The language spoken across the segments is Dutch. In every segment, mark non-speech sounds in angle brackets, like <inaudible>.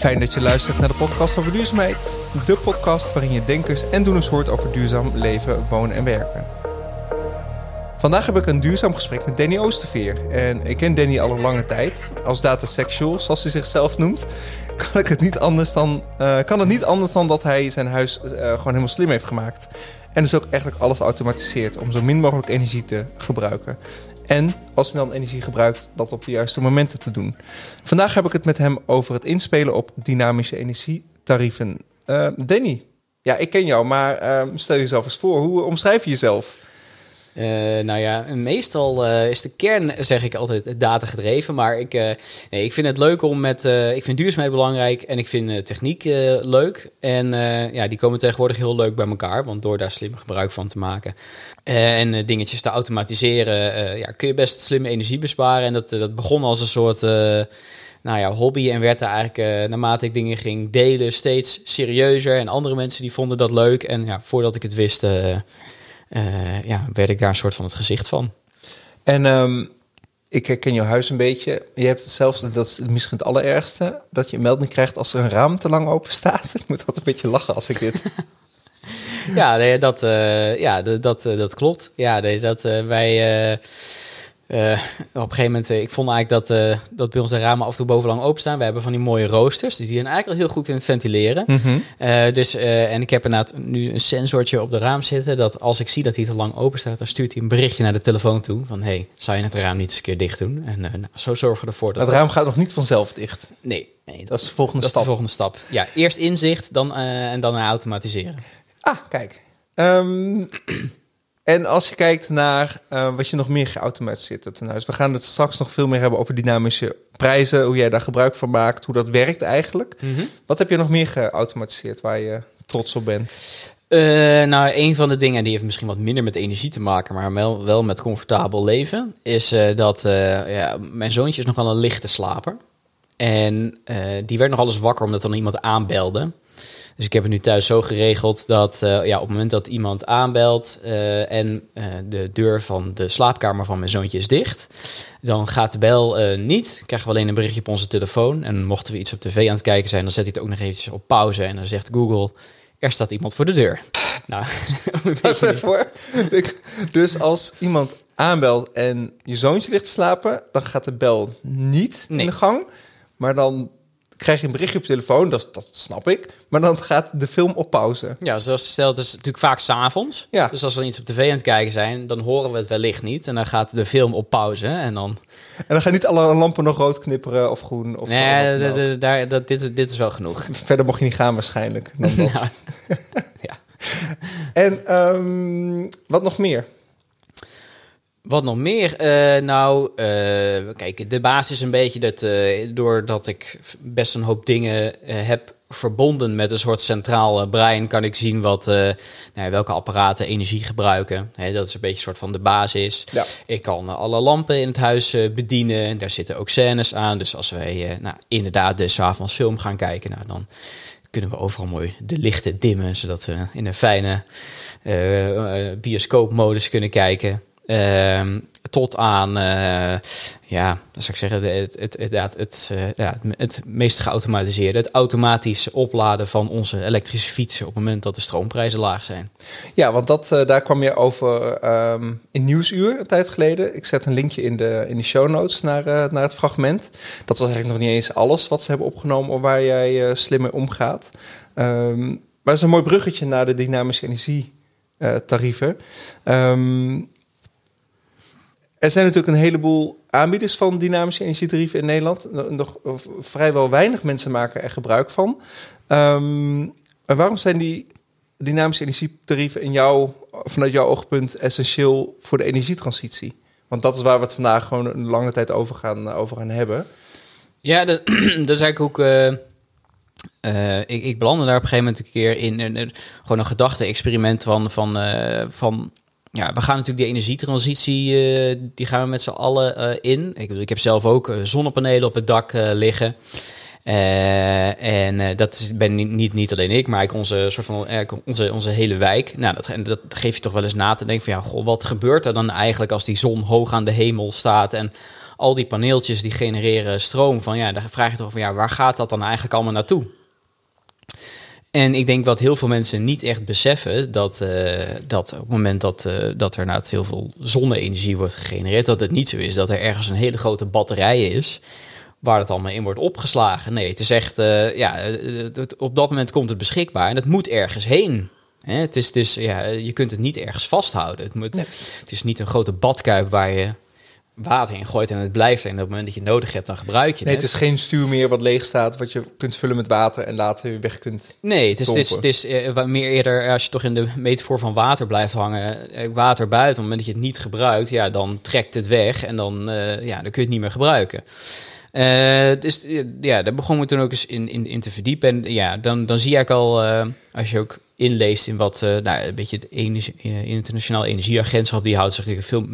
Fijn dat je luistert naar de podcast over duurzaamheid. De podcast waarin je denkers en doeners hoort over duurzaam leven, wonen en werken. Vandaag heb ik een duurzaam gesprek met Danny Oosterveer. En ik ken Danny al een lange tijd. Als datasexual, zoals hij zichzelf noemt, kan, ik het niet anders dan, uh, kan het niet anders dan dat hij zijn huis uh, gewoon helemaal slim heeft gemaakt. En dus ook eigenlijk alles automatiseert om zo min mogelijk energie te gebruiken. En als hij dan energie gebruikt, dat op de juiste momenten te doen. Vandaag heb ik het met hem over het inspelen op dynamische energietarieven. Uh, Danny, ja, ik ken jou, maar uh, stel jezelf eens voor. Hoe omschrijf je jezelf? Uh, nou ja, meestal uh, is de kern, zeg ik altijd, data gedreven. Maar ik, uh, nee, ik vind het leuk om met. ik vind duurzaamheid belangrijk en ik vind techniek leuk. En ja, die komen tegenwoordig heel leuk bij elkaar. Want door daar slim gebruik van te maken en dingetjes te automatiseren, ja, kun je best slimme energie besparen. En dat, dat begon als een soort. nou ja, hobby en werd er eigenlijk naarmate ik dingen ging delen steeds serieuzer. En andere mensen die vonden dat leuk. En ja, voordat ik het wist, ja, werd ik daar een soort van het gezicht van. En um, ik herken jouw huis een beetje. Je hebt zelfs, dat is misschien het allerergste, dat je een melding krijgt als er een raam te lang open staat. <laughs> Ik moet altijd een beetje lachen als ik dit... <laughs> ja, nee, dat, uh, ja, dat, dat, dat klopt. Ja, nee, dat wij uh, op een gegeven moment, uh, ik vond eigenlijk dat, uh, dat bij ons de ramen af en toe bovenlang openstaan. We hebben van die mooie roosters, dus die zijn eigenlijk al heel goed in het ventileren. Mm -hmm. dus, en ik heb inderdaad nu een sensortje op de raam zitten, dat als ik zie dat hij te lang open staat, dan stuurt hij een berichtje naar de telefoon toe van, hey, zou je het raam niet eens een keer dicht doen? En nou, zo zorgen we ervoor dat... Het raam gaat nog niet vanzelf dicht? Nee. nee dat, dat, is de volgende dat stap. Is de volgende stap. Ja, eerst inzicht dan, en dan automatiseren. Ah, kijk. Um, En als je kijkt naar uh, wat je nog meer geautomatiseerd hebt in huis. We gaan het straks nog veel meer hebben over dynamische prijzen. Hoe jij daar gebruik van maakt. Hoe dat werkt eigenlijk. Mm -hmm. Wat heb je nog meer geautomatiseerd waar je trots op bent? Uh, nou, een van de dingen die heeft misschien wat minder met energie te maken, maar wel, wel met comfortabel leven, is uh, dat ja, mijn zoontje is nogal een lichte slaper. En die werd nog alles wakker omdat dan iemand aanbelde. Dus ik heb het nu thuis zo geregeld dat uh, ja, op het moment dat iemand aanbelt uh, en uh, de deur van de slaapkamer van mijn zoontje is dicht, dan gaat de bel niet. Krijgen we alleen een berichtje op onze telefoon. En mochten we iets op tv aan het kijken zijn, dan zet hij het ook nog eventjes op pauze. En dan zegt Google, er staat iemand voor de deur. Nou, <laughs> even Dus als iemand aanbelt en je zoontje ligt te slapen, dan gaat de bel niet nee. in de gang. Maar dan krijg je een berichtje op je telefoon, dat, dat snap ik. Maar dan gaat de film op pauze. Ja, zoals stelt is natuurlijk vaak s'avonds. Ja. Dus als we iets op tv aan het kijken zijn, dan horen we het wellicht niet. En dan gaat de film op pauze en dan... En dan gaan niet alle lampen nog rood knipperen of groen? Of nee, of, daar, dat, dit, dit is wel genoeg. <laughs> Verder mocht je niet gaan waarschijnlijk. <laughs> Dan dat. Nou, <laughs> ja. En um, wat nog meer? Wat nog meer? Uh, nou, uh, kijk, de basis is een beetje dat uh, doordat ik best een hoop dingen heb verbonden met een soort centraal brein, kan ik zien wat, nou, welke apparaten energie gebruiken. Hè, dat is een beetje een soort van de basis. Ja. Ik kan alle lampen in het huis bedienen. En daar zitten ook scènes aan. Dus als wij nou, inderdaad de avonds film gaan kijken, nou, dan kunnen we overal mooi de lichten dimmen, zodat we in een fijne bioscoopmodus kunnen kijken. Uh, tot aan, uh, ja, zou ik zeggen, het, het, het, het, ja, het meest geautomatiseerde. Het automatisch opladen van onze elektrische fietsen op het moment dat de stroomprijzen laag zijn. Ja, want dat, uh, daar kwam je over um, in Nieuwsuur een tijd geleden. Ik zet een linkje in de, in de show notes naar, naar het fragment. Dat was eigenlijk nog niet eens alles wat ze hebben opgenomen of waar jij slim mee omgaat. Um, maar is een mooi bruggetje naar de dynamische energietarieven. Um, er zijn natuurlijk een heleboel aanbieders van dynamische energietarieven in Nederland. Nog vrijwel weinig mensen maken er gebruik van. Um, en waarom zijn die dynamische energietarieven in jou, vanuit jouw oogpunt essentieel voor de energietransitie? Want dat is waar we het vandaag gewoon een lange tijd over gaan, over gaan hebben. Ja, dat, <clears throat> dat is eigenlijk ook. Uh, uh, ik, ik belandde daar op een gegeven moment een keer in. in, gewoon een gedachte-experiment van. van, uh, van ja, we gaan natuurlijk die energietransitie, uh, die gaan we met z'n allen uh, in. Ik, ik heb zelf ook zonnepanelen op het dak liggen. En dat ben niet, niet, niet alleen ik, maar ik onze, soort van, onze, onze hele wijk. Nou, dat, dat geeft je toch wel eens na te denken van ja, goh, wat gebeurt er dan eigenlijk als die zon hoog aan de hemel staat en al die paneeltjes die genereren stroom van ja, dan vraag je toch van ja, waar gaat dat dan eigenlijk allemaal naartoe? En ik denk wat heel veel mensen niet echt beseffen, dat, uh, dat op het moment dat, uh, dat er nou heel veel zonne-energie wordt gegenereerd, dat het niet zo is dat er ergens een hele grote batterij is waar het allemaal in wordt opgeslagen. Nee, het is echt, uh, ja, het, op dat moment komt het beschikbaar en het moet ergens heen. Hè? Het is, het is, ja, je kunt het niet ergens vasthouden. Het, moet, nee. het is niet een grote badkuip waar je water in gooit en het blijft. En op het moment dat je het nodig hebt, dan gebruik je nee, het. het is geen stuur meer wat leeg staat, wat je kunt vullen met water en later weer weg kunt. Nee, het is, het is, het is uh, meer eerder als je toch in de metafoor van water blijft hangen. Water buiten, op het moment dat je het niet gebruikt, ja, dan trekt het weg en dan, uh, ja, dan kun je het niet meer gebruiken. Uh, dus ja, daar begonnen we toen ook eens in, in, in te verdiepen. En ja, dan, dan zie ik al, als je ook inleest in wat, uh, nou, een beetje het energie, internationaal energieagentschap, die houdt zich veel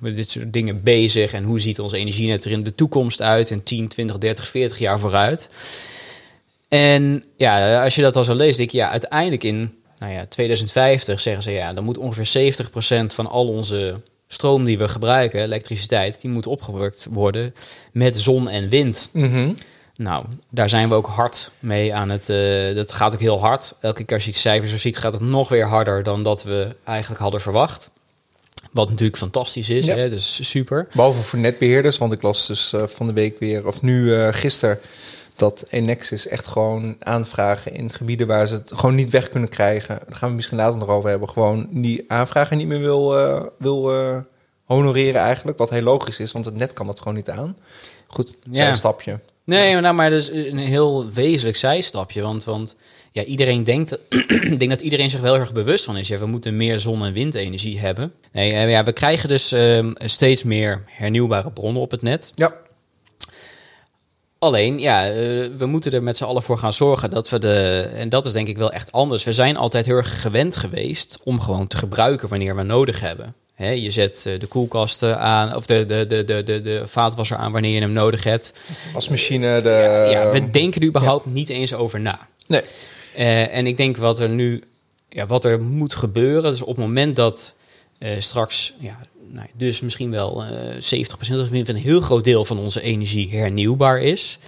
met, dit soort dingen bezig. En hoe ziet ons energienet er in de toekomst uit? In 10, 20, 30, 40 jaar vooruit. En ja, als je dat al zo leest, denk ik, ja, uiteindelijk in nou ja, 2050 zeggen ze, ja, dan moet ongeveer 70% van al onze stroom die we gebruiken, elektriciteit, die moet opgewerkt worden met zon en wind. -hmm. Nou, daar zijn we ook hard mee aan het. Uh, dat gaat ook heel hard. Elke keer als je cijfers ziet, gaat het nog weer harder dan dat we eigenlijk hadden verwacht. Wat natuurlijk fantastisch is, ja. hè? dus super. Behalve voor netbeheerders, want ik las dus uh, van de week weer, of nu uh, gisteren, dat Enexis echt gewoon aanvragen in gebieden waar ze het gewoon niet weg kunnen krijgen. Daar gaan we misschien later nog over hebben. Gewoon die aanvragen niet meer wil, uh, wil honoreren eigenlijk. Wat heel logisch is, want het net kan dat gewoon niet aan. Goed, ja. stapje. Nee, maar, nou, maar dat is een heel wezenlijk zijstapje. Want, want ja, iedereen denkt, <clears throat> ik denk dat iedereen zich wel erg bewust van is. Ja, we moeten meer zon- en windenergie hebben. Nee, ja, we krijgen dus uh, steeds meer hernieuwbare bronnen op het net. Ja. Alleen, ja, uh, we moeten er met z'n allen voor gaan zorgen dat we de. En dat is denk ik wel echt anders. We zijn altijd heel erg gewend geweest om gewoon te gebruiken wanneer we nodig hebben. He, je zet de koelkasten aan, of de, de, de, de, de, de vaatwasser aan wanneer je hem nodig hebt. Wasmachine, de... Ja, ja we denken er überhaupt ja. niet eens over na. Nee. Uh, en ik denk wat er nu, ja, wat er moet gebeuren, dus op het moment dat uh, straks, ja, nou, dus misschien wel uh, 70% of een heel groot deel van onze energie hernieuwbaar is.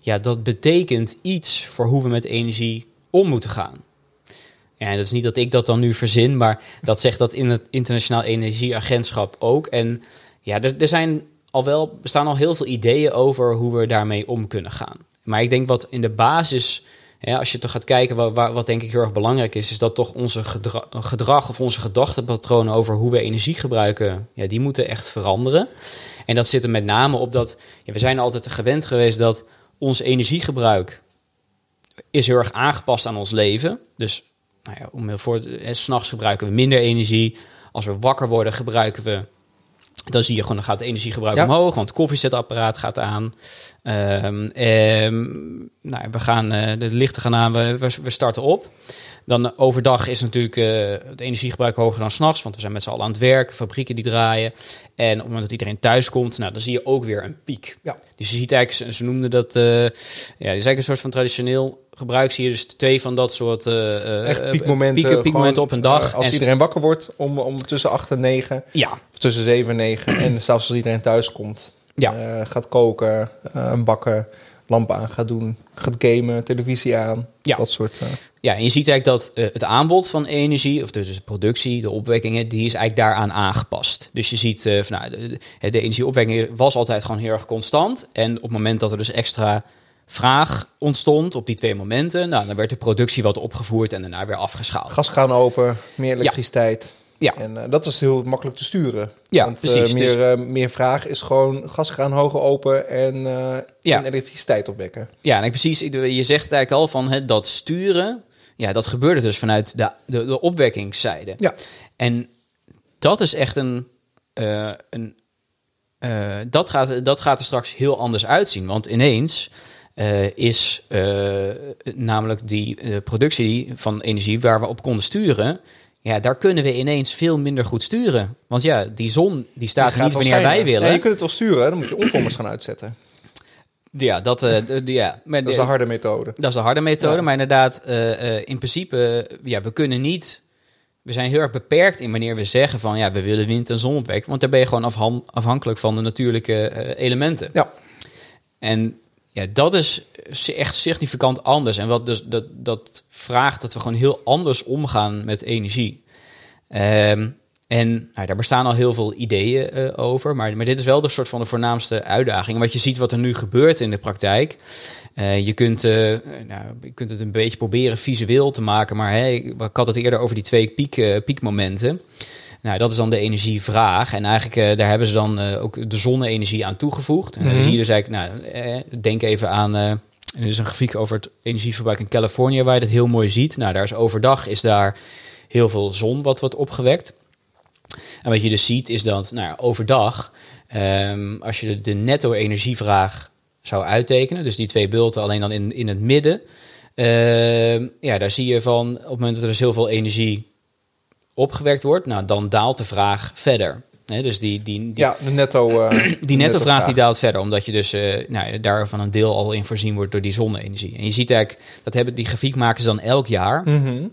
Ja, dat betekent iets voor hoe we met energie om moeten gaan. Ja, dat is niet dat ik dat dan nu verzin, maar dat zegt dat in het Internationaal Energieagentschap ook. En ja, er, er zijn al wel, bestaan al heel veel ideeën over hoe we daarmee om kunnen gaan. Maar ik denk wat in de basis, ja, als je toch gaat kijken, wat, wat denk ik heel erg belangrijk is, is dat toch onze gedra gedrag of onze gedachtepatronen over hoe we energie gebruiken, ja, die moeten echt veranderen. En dat zit er met name op dat, ja, we zijn altijd gewend geweest dat ons energiegebruik is heel erg aangepast aan ons leven. Dus nou ja, om voor s'nachts gebruiken we minder energie. Als we wakker worden, gebruiken we. Dan zie je gewoon, dan gaat het energiegebruik ja. omhoog, want het koffiezetapparaat gaat aan. Um, um, nou, we gaan, uh, de lichten gaan aan, we, we starten op. Dan overdag is natuurlijk uh, het energiegebruik hoger dan s'nachts, want we zijn met z'n allen aan het werk, fabrieken die draaien. En op het moment dat iedereen thuis komt, nou, dan zie je ook weer een piek. Ja. Dus je ziet eigenlijk, ze noemden dat, uh, ja, is eigenlijk een soort van traditioneel gebruik zie je dus twee van dat soort Echt piekmomenten, piek, piekmomenten op een dag. Als en iedereen wakker wordt om, om tussen 8 en 9. Ja. Of tussen 7 en 9. en zelfs als iedereen thuis komt. Ja. Uh, gaat koken, bakken, lampen aan gaat doen. Gaat gamen, televisie aan. Ja. Dat soort. Ja, en je ziet eigenlijk dat het aanbod van energie, of dus de productie, de opwekkingen, die is eigenlijk daaraan aangepast. Dus je ziet, van, nou, de, de energieopwekking was altijd gewoon heel erg constant. En op het moment dat er dus extra vraag ontstond op die twee momenten. Nou, dan werd de productie wat opgevoerd en daarna weer afgeschaald. Gaskraan open, meer elektriciteit. Ja. En uh, dat is heel makkelijk te sturen. Ja, Want, precies. Uh, meer, dus... uh, meer vraag is gewoon gaskraan hoger open en, ja. en elektriciteit opwekken. Ja, en precies. Je zegt eigenlijk al van het, dat sturen. Ja, dat gebeurde dus vanuit de, de, de opwekkingszijde. Ja. En dat is echt een. een dat, gaat, dat gaat er straks heel anders uitzien. Want ineens uh, is uh, namelijk die uh, productie van energie waar we op konden sturen. Ja, daar kunnen we ineens veel minder goed sturen. Want ja, die zon die staat die niet wanneer wij willen. Ja, je kunt het wel sturen, dan moet je omvormers gaan uitzetten. Ja, dat, uh, de, ja. Maar dat is de harde methode. Dat is de harde methode, maar inderdaad, uh, in principe, ja, we kunnen niet... We zijn heel erg beperkt in wanneer we zeggen van... ja, we willen wind en zon opwekken. Want daar ben je gewoon afhankelijk van de natuurlijke elementen. Ja. En ja, dat is echt significant anders. En wat dus, dat, dat vraagt dat we gewoon heel anders omgaan met energie. Um, en nou, daar bestaan al heel veel ideeën uh, over, maar, maar dit is wel de soort van de voornaamste uitdaging. Wat je ziet wat er nu gebeurt in de praktijk. Uh, je, kunt, uh, nou, je kunt het een beetje proberen visueel te maken, maar hey, ik had het eerder over die twee piek, piekmomenten. Nou, dat is dan de energievraag. En eigenlijk daar hebben ze dan ook de zonne-energie aan toegevoegd. En dan mhm. zie je dus eigenlijk, nou, denk even aan er is een grafiek over het energieverbruik in Californië waar je dat heel mooi ziet. Nou, daar is overdag is daar heel veel zon wat wordt opgewekt. En wat je dus ziet is dat nou, overdag, um, als je de, netto-energievraag zou uittekenen, dus die twee bulten alleen dan in, in het midden, uh, ja, daar zie je van op het moment dat er dus heel veel energie opgewekt wordt, nou, dan daalt de vraag verder. dus die, die, die, ja, de netto, uh, <clears throat> die netto vraag die daalt verder, omdat je dus uh, nou, daarvan een deel al in voorzien wordt door die zonne-energie. En je ziet eigenlijk, dat hebben die grafiek maken ze dan elk jaar. Mm -hmm.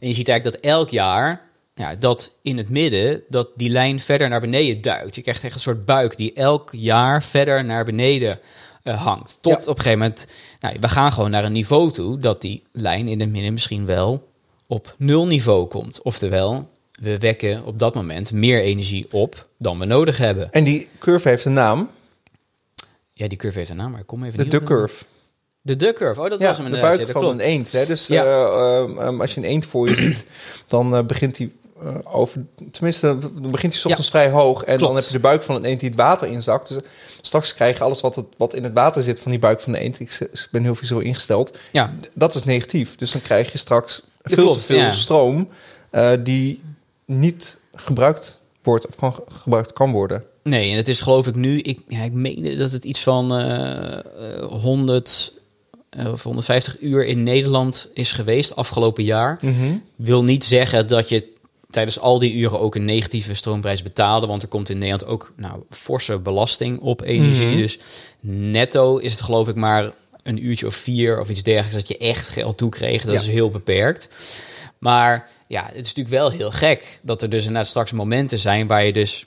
En je ziet eigenlijk dat elk jaar ja, dat in het midden, dat die lijn verder naar beneden duikt. Je krijgt echt een soort buik die elk jaar verder naar beneden uh, hangt. Tot op een gegeven moment, nou, we gaan gewoon naar een niveau toe dat die lijn in het midden misschien wel op nul niveau komt. Oftewel, we wekken op dat moment meer energie op dan we nodig hebben. En die curve heeft een naam. Ja, die curve heeft een naam, maar ik kom even de niet De curve. De duck curve, oh dat was hem de buik van een eend. Hè? Dus ja. uh, uh, als je een eend voor je ziet, dan uh, begint hij uh, over, tenminste, dan begint hij ochtends vrij hoog. En dan heb je de buik van een eend die het water inzakt. Dus straks krijg je alles wat, het, wat in het water zit van die buik van de eend. Ik, ik ben heel visueel ingesteld. Ja. Dat is negatief. Dus dan krijg je straks veel te veel stroom uh, die niet gebruikt wordt of gewoon gebruikt kan worden. Nee, en het is geloof ik nu, ik, ja, ik meen dat het iets van uh, 100 of 150 uur in Nederland is geweest afgelopen jaar. Mm -hmm. Wil niet zeggen dat je tijdens al die uren ook een negatieve stroomprijs betaalde. Want er komt in Nederland ook nou, forse belasting op energie. Mhm. Dus netto is het geloof ik maar een uurtje of vier of iets dergelijks dat je echt geld toekreeg. Dat is heel beperkt. Maar ja, het is natuurlijk wel heel gek dat er dus inderdaad straks momenten zijn waar je dus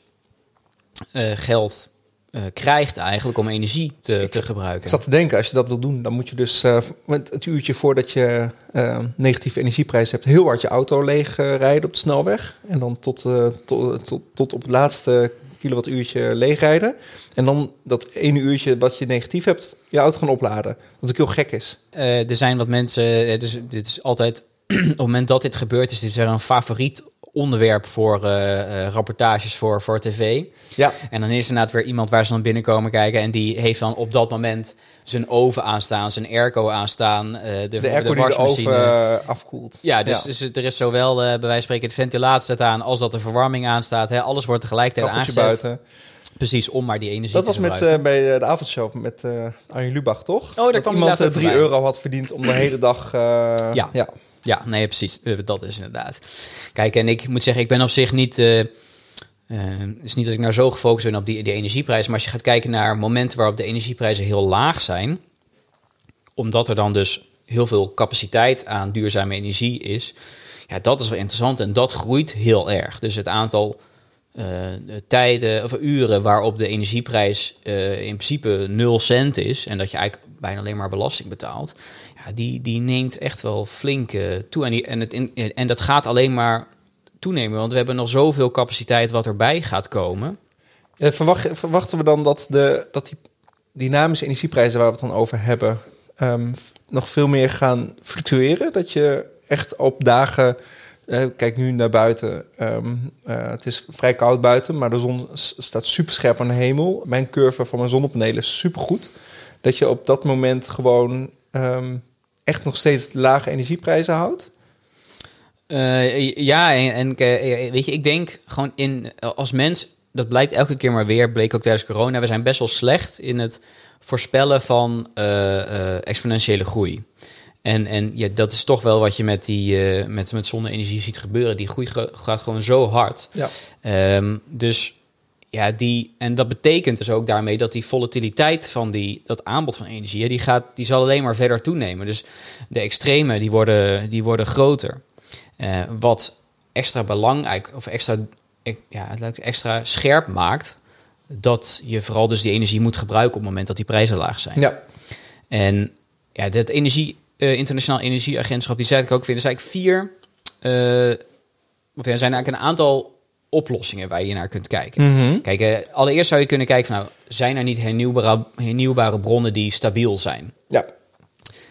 uh, geld uh, krijgt eigenlijk om energie te, te gebruiken. Ik zat te denken, als je dat wil doen, dan moet je dus uh, het uurtje voordat je uh, negatieve energieprijs hebt, heel hard je auto leeg rijden op de snelweg. En dan tot, tot, tot, tot op het laatste kilowattuurtje leegrijden. En dan dat ene uurtje wat je negatief hebt, je auto gaan opladen. Wat ook heel gek is. er zijn wat mensen, dus dit is altijd <clears throat> op het moment dat dit gebeurt, is dit een favoriet onderwerp voor uh, rapportages voor, voor tv. Ja. En dan is er inderdaad weer iemand waar ze dan binnenkomen kijken... en die heeft dan op dat moment zijn oven aanstaan, zijn airco aanstaan... Uh, de, de airco de wasmachine. die de oven afkoelt. Ja, dus, dus er is zowel bij wijze van spreken de ventilatie staat aan... als dat de verwarming aanstaat. Hè. Alles wordt tegelijkertijd aangezet. buiten. Precies, om maar die energie dat te was met, uh, bij de avondshow met uh, Arjen Lubach, toch? Oh, daar kwam iemand 3 euro had verdiend om de hele dag... ja. ja. Ja, nee, precies. Dat is inderdaad. Kijk, en ik moet zeggen, ik ben op zich niet. Uh, uh, niet dat ik nou zo gefocust ben op die, die energieprijzen. Maar als je gaat kijken naar momenten waarop de energieprijzen heel laag zijn. Omdat er dan dus heel veel capaciteit aan duurzame energie is. Ja, dat is wel interessant en dat groeit heel erg. Dus het aantal tijden of uren waarop de energieprijs in principe 0 cent is. En dat je eigenlijk bijna alleen maar belasting betaalt die, die neemt echt wel flink toe. En, en, het en dat gaat alleen maar toenemen, want we hebben nog zoveel capaciteit wat erbij gaat komen. Verwacht, verwachten we dan dat, de, dat die dynamische energieprijzen waar we het dan over hebben, um, nog veel meer gaan fluctueren? Dat je echt op dagen. Uh, kijk nu naar buiten. Um, uh, het is vrij koud buiten, maar de zon staat super scherp aan de hemel. Mijn curve van mijn zonnepanelen is super goed. Dat je op dat moment gewoon um, echt nog steeds lage energieprijzen houdt? Uh, ja, en, en uh, weet je, ik denk gewoon in als mens, dat blijkt elke keer maar weer, bleek ook tijdens corona, we zijn best wel slecht in het voorspellen van uh, exponentiële groei. En, en ja, dat is toch wel wat je met, die, met, met zonne-energie ziet gebeuren. Die groei gaat gewoon zo hard. Ja. Um, dus ja, die, en dat betekent dus ook daarmee dat die volatiliteit van die, dat aanbod van energie, die, gaat, die zal alleen maar verder toenemen. Dus de extreme die worden, die worden groter. Uh, wat extra belangrijk of extra, ja, extra scherp maakt, dat je vooral dus die energie moet gebruiken op het moment dat die prijzen laag zijn. Ja. En ja, dat energie, uh, internationaal energieagentschap, die zei ik ook weer, er zijn eigenlijk vier, uh, of er zijn eigenlijk een aantal oplossingen waar je naar kunt kijken. Mhm. Kijk, uh, allereerst zou je kunnen kijken van, nou, zijn er niet hernieuwbare, hernieuwbare bronnen die stabiel zijn? Ja.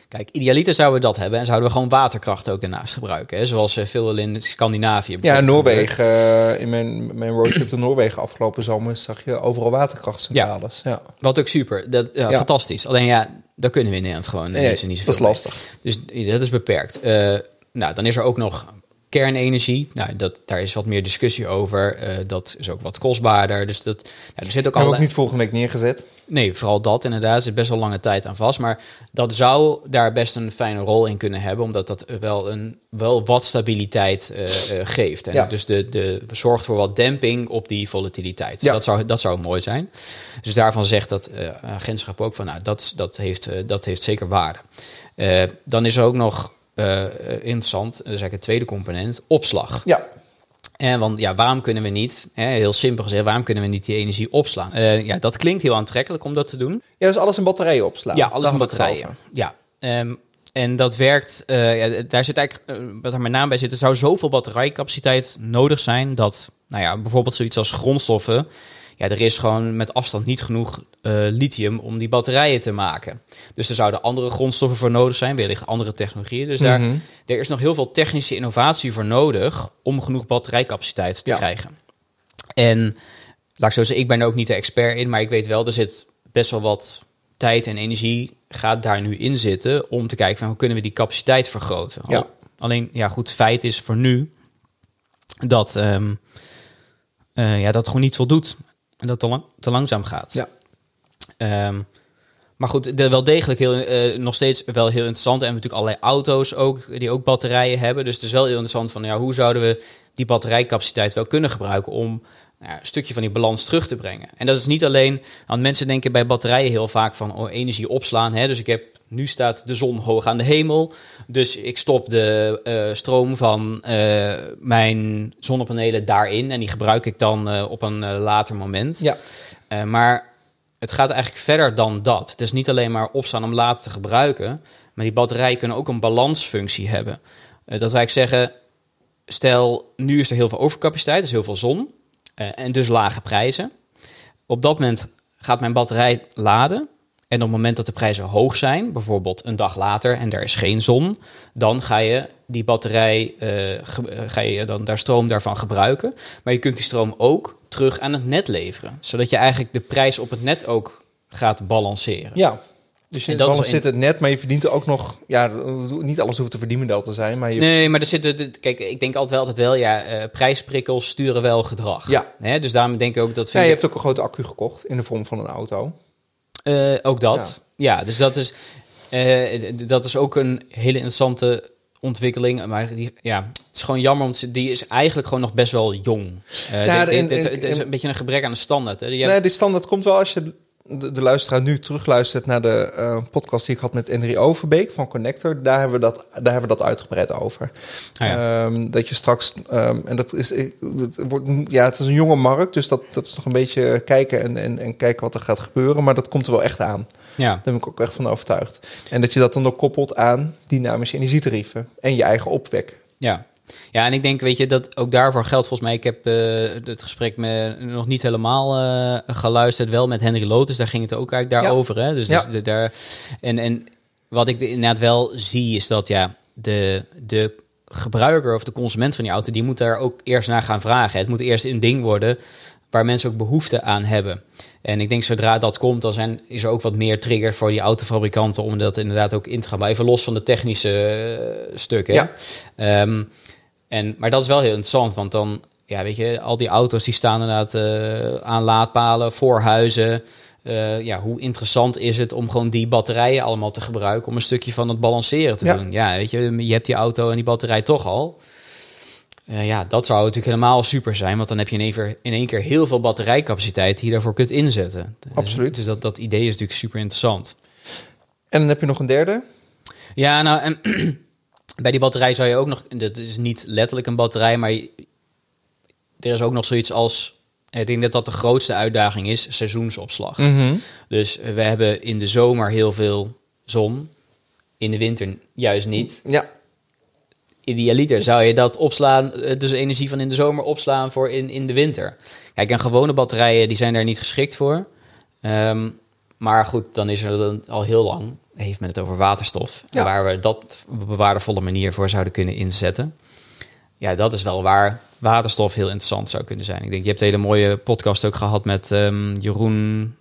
Kijk, idealiter zouden we dat hebben en zouden we gewoon waterkracht ook daarnaast gebruiken. Hè? Zoals uh, veel in Scandinavië. Ja, Noorwegen. Uh, in mijn, mijn roadtrip door Noorwegen afgelopen zomer zag je overal waterkrachtcentrales. Ja. ja. Wat ook super. Dat, ja, ja. Fantastisch. Alleen ja, dat kunnen we in Nederland gewoon. Nee, is niet dat is lastig. Dus dat is beperkt. Uh, nou, dan is er ook nog kernenergie. Nou, dat, daar is wat meer discussie over. Uh, dat is ook wat kostbaarder. Dus dat, ja, er zit ook al. Ook niet volgende week neergezet. Nee, vooral dat inderdaad. Er zit best wel lange tijd aan vast. Maar dat zou daar best een fijne rol in kunnen hebben. Omdat dat wel, een, wel wat stabiliteit uh, uh, geeft. En Ja. dus de, de, zorgt voor wat demping op die volatiliteit. Dus Ja. dat, zou, dat zou mooi zijn. Dus daarvan zegt dat agentschap ook van... Nou, dat, dat, heeft, dat heeft zeker waarde. Dan is er ook nog uh, interessant, dat is eigenlijk het tweede component, opslag. Ja. En want ja, waarom kunnen we niet, hè, heel simpel gezegd, waarom kunnen we niet die energie opslaan? Uh, ja, dat klinkt heel aantrekkelijk om dat te doen. Ja, dus alles in batterijen opslaan. Ja, alles in batterijen. Ja. Um, en dat werkt, uh, ja, daar zit eigenlijk, uh, wat er met name bij zit, er zou zoveel batterijcapaciteit nodig zijn dat, nou ja, bijvoorbeeld zoiets als grondstoffen, ja, er is gewoon met afstand niet genoeg uh, lithium om die batterijen te maken. Dus er zouden andere grondstoffen voor nodig zijn, wellicht andere technologieën. Dus daar, Mhm. er is nog heel veel technische innovatie voor nodig om genoeg batterijcapaciteit te Ja. krijgen. En laat ik zo zeggen, ik ben er ook niet de expert in, maar ik weet wel, er zit best wel wat tijd en energie gaat daar nu in zitten om te kijken van hoe kunnen we die capaciteit vergroten. Ja. Alleen, ja goed, feit is voor nu dat, ehm, eh, ja, dat gewoon niet voldoet. En dat het te, lang, te langzaam gaat. Ja. Ehm, maar goed, de, wel degelijk heel, eh, nog steeds wel heel interessant. En we hebben natuurlijk allerlei auto's ook, die ook batterijen hebben. Dus het is wel heel interessant van ja, hoe zouden we die batterijcapaciteit wel kunnen gebruiken om nou een stukje van die balans terug te brengen. En dat is niet alleen, want mensen denken bij batterijen heel vaak van oh, energie opslaan. Hè? Dus ik heb, nu staat de zon hoog aan de hemel. Dus ik stop de eh, stroom van eh, mijn zonnepanelen daarin. En die gebruik ik dan eh, op een later moment. Ja. Maar het gaat eigenlijk verder dan dat. Het is niet alleen maar opstaan om later te gebruiken. Maar die batterijen kunnen ook een balansfunctie hebben. Dat wij zeggen, stel nu is er heel veel overcapaciteit, er is heel veel zon. en dus lage prijzen. Op dat moment gaat mijn batterij laden. En op het moment dat de prijzen hoog zijn, bijvoorbeeld een dag later en er is geen zon, dan ga je die batterij, ge- eh, ga je dan daar stroom daarvan gebruiken. Maar je kunt die stroom ook terug aan het net leveren, zodat je eigenlijk de prijs op het net ook gaat balanceren. Ja. Dus je balanceert in- het net, maar je verdient er ook nog... Ja, niet alles hoeft te verdienmodel te zijn, maar je... Nee, maar er zitten. Kijk, ik denk altijd wel, altijd wel ja, eh, prijsprikkels sturen wel gedrag. Ja. Hè, dus daarom denk ik ook dat. Ja, je hebt ook een grote accu gekocht in de vorm van een auto. Eh, ook dat. Ja. dus dat is, eh, dat is ook een hele interessante ontwikkeling. Maar die, ja, het is gewoon jammer, want die is eigenlijk gewoon nog best wel jong. Ja, dit- en- dit- en- Het is en- een beetje een gebrek aan de standaard. Hè. Je Nee, hebt- die standaard komt wel als je de, de luisteraar nu terugluistert naar de eh, podcast die ik had met Henry Overbeek van Connector. Daar hebben we dat, daar hebben we dat uitgebreid over. Ah, ja. Ehm, dat je straks, ehm, en dat is, dat wordt, ja, het is een jonge markt, dus dat, dat is nog een beetje kijken en, en, en kijken wat er gaat gebeuren. Maar dat komt er wel echt aan. ja. Daar ben ik ook echt van overtuigd. En dat je dat dan ook koppelt aan dynamische energietarieven en je eigen opwek. Ja. Ja, en ik denk, weet je, dat ook daarvoor geldt volgens mij. Ik heb eh, het gesprek me nog niet helemaal eh, geluisterd, wel met Henry Lotus. Daar ging het ook eigenlijk daarover. Hè? Dus, Ja. dus de- daar, en, en wat ik inderdaad wel zie, is dat ja, de, de gebruiker of de consument van die auto, die moet daar ook eerst naar gaan vragen. Het moet eerst een ding worden waar mensen ook behoefte aan hebben. En ik denk zodra dat komt, dan zijn, is er ook wat meer trigger voor die autofabrikanten om dat inderdaad ook in te gaan. Maar even los van de technische eh, stukken. Ja. Ehm, en, maar dat is wel heel interessant, want dan, ja, weet je, al die auto's die staan inderdaad eh, aan laadpalen, voor huizen. Eh, ja, hoe interessant is het om gewoon die batterijen allemaal te gebruiken om een stukje van het balanceren te Ja. doen? Ja, weet je, je hebt die auto en die batterij toch al. Eh, ja, dat zou natuurlijk helemaal super zijn, want dan heb je in één, keer, in één keer heel veel batterijcapaciteit die je daarvoor kunt inzetten. Absoluut. Dus dat, dat idee is natuurlijk super interessant. En dan heb je nog een derde. Ja, nou, en <clears throat> bij die batterij zou je ook nog, dat is niet letterlijk een batterij, maar je- er is ook nog zoiets als, ik denk dat dat de grootste uitdaging is, seizoensopslag. Dus eh, we hebben in de zomer heel veel zon, in de winter juist niet. Ja, Idealiter zou je dat opslaan, eh, dus energie van in de zomer opslaan voor in, in de winter. Kijk, en gewone batterijen die zijn daar niet geschikt voor. Ehm, maar goed, dan is er dan al heel lang, heeft men het over waterstof. Ja. Waar we dat op een waardevolle manier voor zouden kunnen inzetten. Ja, dat is wel waar waterstof heel interessant zou kunnen zijn. Ik denk, je hebt een hele mooie podcast ook gehad met ehm, Jeroen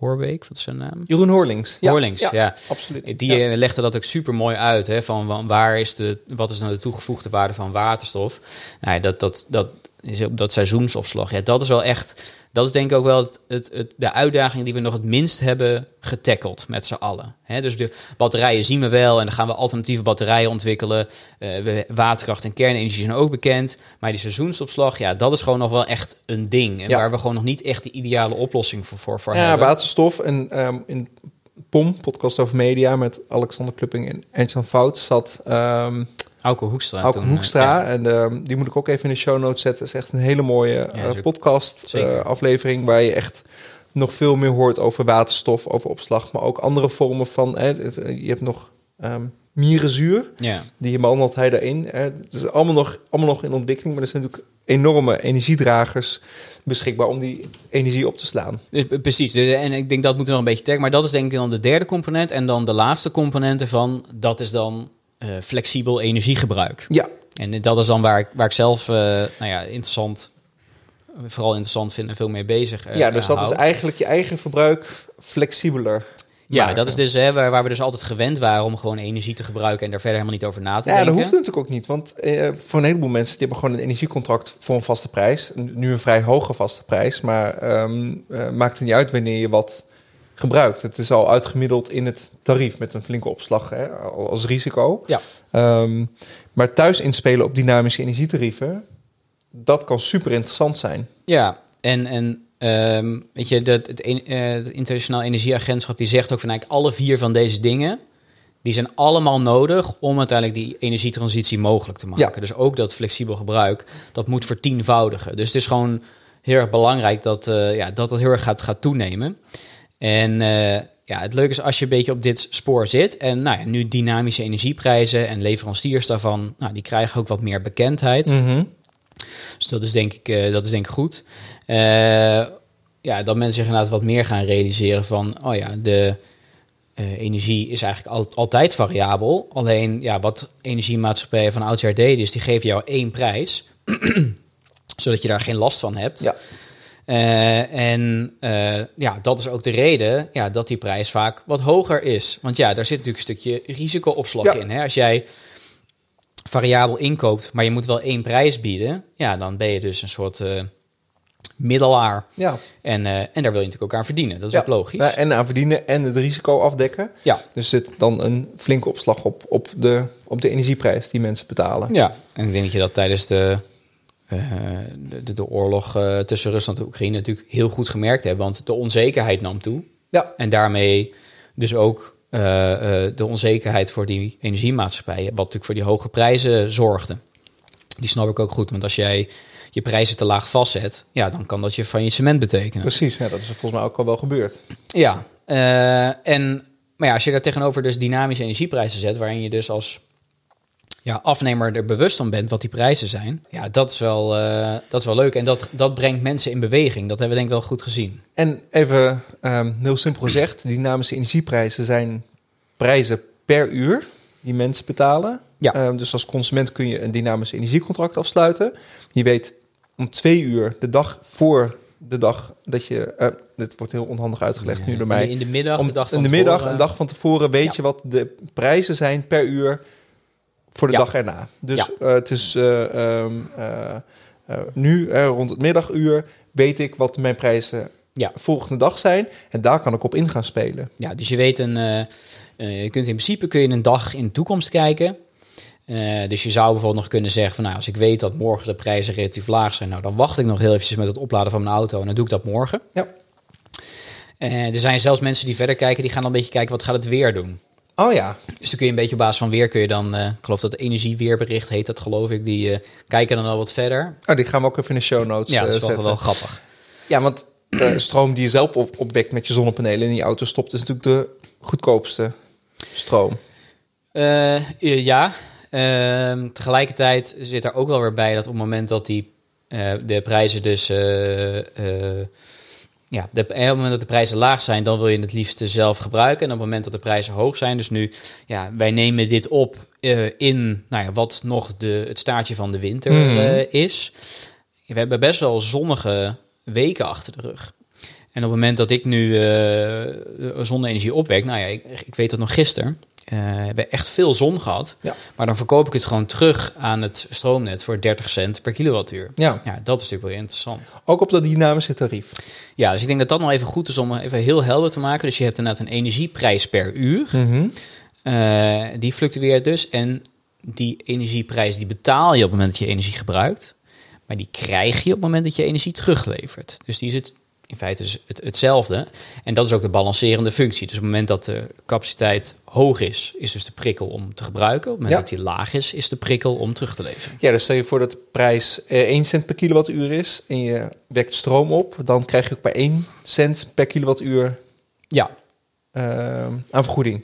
Hoorbeek, wat is zijn naam? Jeroen Hoorlings. Ja, Hoorlings, ja. absoluut. Die Ja. eh, legde dat ook super mooi uit. Hè, van wa- waar is de, wat is nou de toegevoegde waarde van waterstof? Nou, ja, dat, dat, dat is op dat seizoensopslag. Ja, dat is wel echt. Dat is denk ik ook wel het, het, het- de uitdaging die we nog het minst hebben getackeld met z'n allen. Hè, dus de batterijen zien we wel en dan gaan we alternatieve batterijen ontwikkelen. We, waterkracht en kernenergie zijn ook bekend. Maar die seizoensopslag, ja, dat is gewoon nog wel echt een ding. En Ja. waar we gewoon nog niet echt de ideale oplossing voor, voor, voor Ja, hebben. waterstof. En ehm, in POM, podcast over media, met Alexander Klupping en Ernst-Jan Fout, zat ehm Auke Hoekstra. Auke toen, eh, Hoekstra. En ehm, die moet ik ook even in de show notes zetten. Het is echt een hele mooie eh, podcast eh, aflevering waar je echt nog veel meer hoort over waterstof, over opslag, maar ook andere vormen van. Hè, het- je hebt nog ehm mierenzuur. ja. Die behandelt hij daarin. Hè. Het is allemaal nog, allemaal nog in ontwikkeling, maar er zijn natuurlijk enorme energiedragers beschikbaar om die energie op te slaan. Precies, dus, en ik denk dat moet er nog een beetje taggen. Maar dat is denk ik dan de derde component. En dan de laatste component ervan, dat is dan eh, flexibel energiegebruik. Ja, En dat is dan waar ik, waar ik zelf eh, nou ja, interessant, vooral interessant vind en veel mee bezig eh, ja dus dat hou. is eigenlijk je eigen verbruik flexibeler. Ja, maken. dat is dus hè, waar, waar we dus altijd gewend waren om gewoon energie te gebruiken en daar verder helemaal niet over na te Ja, dat denken. hoeft natuurlijk ook niet. Want eh, voor een heleboel mensen die hebben gewoon een energiecontract voor een vaste prijs. Nu een vrij hoge vaste prijs, maar eh, maakt het niet uit wanneer je wat gebruikt. Het is al uitgemiddeld in het tarief met een flinke opslag hè, als risico. Ja. Ehm, maar thuis inspelen op dynamische energietarieven, dat kan super interessant zijn. Ja, en, en ehm, weet je, dat, het, eh, het Internationaal Energieagentschap die zegt ook van eigenlijk alle vier van deze dingen, die zijn allemaal nodig om uiteindelijk die energietransitie mogelijk te maken. Ja. Dus ook dat flexibel gebruik, dat moet vertienvoudigen. Dus het is gewoon heel erg belangrijk dat eh, ja, dat, dat heel erg gaat, gaat toenemen. En eh, ja, het leuke is als je een beetje op dit spoor zit en nou ja, nu dynamische energieprijzen en leveranciers daarvan, nou, die krijgen ook wat meer bekendheid. Mhm. Dus dat is denk ik, eh, dat is denk ik goed. Eh, ja, dat mensen zich inderdaad wat meer gaan realiseren van, oh ja, de energie is eigenlijk al- altijd variabel. Alleen, ja, wat energiemaatschappijen van oudsher deden, is die geven jou één prijs, <clears throat> zodat je daar geen last van hebt. Ja. Eh, en eh, ja, dat is ook de reden ja, dat die prijs vaak wat hoger is. Want ja, daar zit natuurlijk een stukje risicoopslag Ja. in. Hè? Als jij variabel inkoopt, maar je moet wel één prijs bieden, ja, dan ben je dus een soort eh, middelaar. Ja. En, en daar wil je natuurlijk ook aan verdienen. Dat is Ja. ook logisch. Ja, en aan verdienen en het risico afdekken. Ja. Dus zit dan een flinke opslag op, op, de, op de energieprijs die mensen betalen. Ja, en ik denk dat je dat tijdens de, de, de, de oorlog eh, tussen Rusland en Oekraïne natuurlijk heel goed gemerkt hebt. Want de onzekerheid nam toe. Ja. En daarmee dus ook eh, eh, de onzekerheid voor die energiemaatschappijen, wat natuurlijk voor die hoge prijzen zorgde. Die snap ik ook goed, want als jij je prijzen te laag vastzet, ja, dan kan dat je faillissement betekenen. Precies, ja, dat is volgens mij ook al wel gebeurd. Ja, eh, en maar ja, als je daar tegenover dus dynamische energieprijzen zet, waarin je dus als ja, afnemer er bewust van bent wat die prijzen zijn, ja, dat is wel, eh, dat is wel leuk. En dat, dat brengt mensen in beweging. Dat hebben we denk ik wel goed gezien. En even ehm, heel simpel gezegd, dynamische energieprijzen zijn prijzen per uur die mensen betalen. Ja. Ehm, dus als consument kun je een dynamisch energiecontract afsluiten. Je weet om twee uur, de dag voor de dag dat je... eh, dit wordt heel onhandig uitgelegd nu door mij. In de middag, Om- de dag van in de middag, tevoren. een dag van tevoren, weet Ja. je wat de prijzen zijn per uur voor de Ja. dag erna. Dus Ja. eh, het is eh, ehm, eh, nu rond het middaguur weet ik wat mijn prijzen Ja. volgende dag zijn. En daar kan ik op in gaan spelen. Ja, dus je weet een, je kunt in principe kun je een dag in de toekomst kijken. Dus je zou bijvoorbeeld nog kunnen zeggen van nou, als ik weet dat morgen de prijzen relatief laag zijn, nou dan wacht ik nog heel eventjes met het opladen van mijn auto en dan doe ik dat morgen. Ja. Eh, er zijn zelfs mensen die verder kijken, die gaan dan een beetje kijken wat gaat het weer doen. Oh ja. Dus dan kun je een beetje op basis van weer kun je dan, eh, ik geloof dat energieweerbericht heet dat geloof ik, die eh, kijken dan al wat verder. Oh, die gaan we ook even in de show notes Ja, dat eh, is wel, zetten. wel grappig. Ja, want de stroom die je zelf op, opwekt met je zonnepanelen in je auto stopt, is natuurlijk de goedkoopste stroom. Eh, eh, ja, Ehm, tegelijkertijd zit er ook wel weer bij dat op het moment dat die, eh, de prijzen dus... eh, eh, ja, de, op het moment dat de prijzen laag zijn, dan wil je het liefst zelf gebruiken. En op het moment dat de prijzen hoog zijn, dus nu, ja, wij nemen dit op eh, in nou ja, wat nog de, het staartje van de winter Mhm. eh, is. We hebben best wel zonnige weken achter de rug. En op het moment dat ik nu eh zonne-energie opwek, nou ja, ik, ik weet dat nog gisteren, eh hebben we echt veel zon gehad. Ja. Maar dan verkoop ik het gewoon terug aan het stroomnet voor 30 cent per kilowattuur. Ja, Ja, dat is natuurlijk wel interessant. ook op dat dynamische tarief. Ja, dus ik denk dat dat nog even goed is om even heel helder te maken. Dus je hebt inderdaad een energieprijs per uur. Mhm. Eh, die fluctueert dus. En die energieprijs die betaal je op het moment dat je energie gebruikt. Maar die krijg je op het moment dat je energie teruglevert. Dus die zit in feite dus het, hetzelfde. En dat is ook de balancerende functie. Dus op het moment dat de capaciteit hoog is, is dus de prikkel om te gebruiken. Op het moment Ja. dat die laag is, is de prikkel om terug te leveren. Ja, dus stel je voor dat de prijs eh, 1 cent per kilowattuur is en je wekt stroom op, dan krijg je ook bij 1 cent per kilowattuur Ja, eh, aan vergoeding.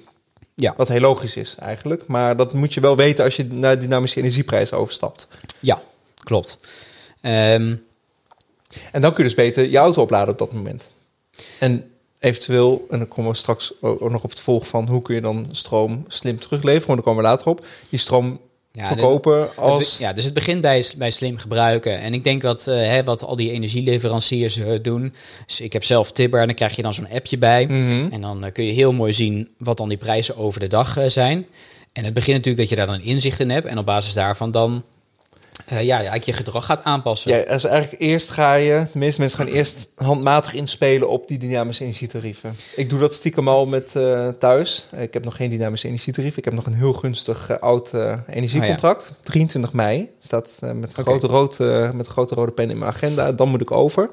ja, Wat heel logisch is eigenlijk. Maar dat moet je wel weten als je naar dynamische energieprijs overstapt. ja, klopt. Ehm, En dan kun je dus beter je auto opladen op dat moment. En eventueel, en dan komen we straks ook nog op het volg van hoe kun je dan stroom slim terugleveren, maar daar komen we later op. Die stroom ja, verkopen als... Ja, dus het begint bij, bij slim gebruiken. En ik denk wat, eh, hè, wat al die energieleveranciers eh, doen. Dus ik heb zelf Tibber en dan krijg je dan zo'n appje bij. Mhm. En dan eh, kun je heel mooi zien wat dan die prijzen over de dag zijn. En het begint natuurlijk dat je daar dan inzicht in hebt. En op basis daarvan dan eh, ja, eigenlijk je gedrag gaat aanpassen. Ja, dus eigenlijk eerst ga je, de meeste mensen gaan eerst handmatig inspelen op die dynamische energietarieven. Ik doe dat stiekem al met eh, thuis. Ik heb nog geen dynamische energietarief. Ik heb nog een heel gunstig eh, oud energiecontract. 23 mei. Staat met, een Oké. grote rood, met een grote rode pen in mijn agenda. Dan moet ik over.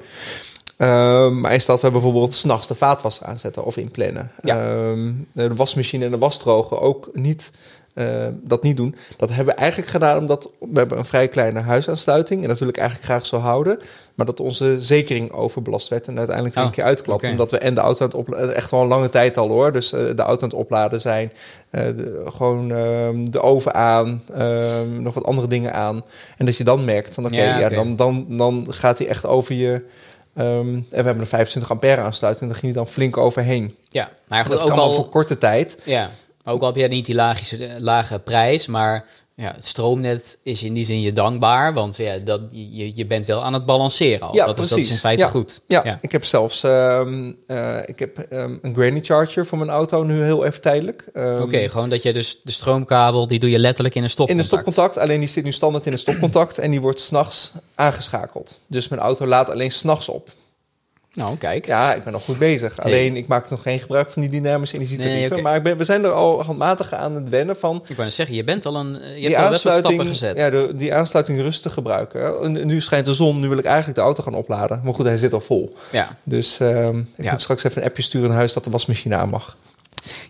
Ehm, maar is dat we bijvoorbeeld s'nachts de vaatwasser aanzetten of inplannen. Ja. Ehm, de wasmachine en de wasdroger ook niet eh, dat niet doen. Dat hebben we eigenlijk gedaan omdat we hebben een vrij kleine huisaansluiting en dat wil ik eigenlijk graag zo houden. Maar dat onze zekering overbelast werd en uiteindelijk er Oh, een keer uitklapt. Omdat we en de auto aan het opladen, echt wel een lange tijd al hoor. Dus eh, de auto aan het opladen zijn, eh, de- gewoon ehm, de oven aan, ehm, nog wat andere dingen aan. En dat je dan merkt van oké, Ja, ja, oké. dan, dan, dan gaat hij echt over je. ehm, en we hebben een 25 ampère aansluiting en daar ging hij dan flink overheen. Ja, maar goed, dat ook kan al, voor korte tijd. ja, maar ook al heb je niet die lagische, eh, lage prijs, maar ja, het stroomnet is in die zin je dankbaar, want ja, dat, je, je bent wel aan het balanceren al. Ja, dat, is, dat is in feite Ja. goed. Ja, ja. ik heb zelfs ehm, eh, ik heb, ehm, een granny charger voor mijn auto nu heel even tijdelijk. Ehm, Oké, gewoon dat je dus de stroomkabel, die doe je letterlijk in een in stopcontact. een stopcontact, alleen die zit nu standaard in een stopcontact en die wordt s'nachts aangeschakeld. Dus mijn auto laat alleen s'nachts op. Nou, kijk. Ja, ik ben nog goed bezig. Hey. Alleen ik maak nog geen gebruik van die dynamische energietarieven. Nee. Maar ik ben, we zijn er al handmatig aan het wennen van Ik wou zeggen, je bent al een, je hebt al best wat stappen gezet. ja, de, die aansluiting rustig gebruiken. En nu schijnt de zon, nu wil ik eigenlijk de auto gaan opladen. Maar goed, hij zit al vol. Ja. Dus ehm, ik Ja. moet straks even een appje sturen naar huis dat de wasmachine aan mag.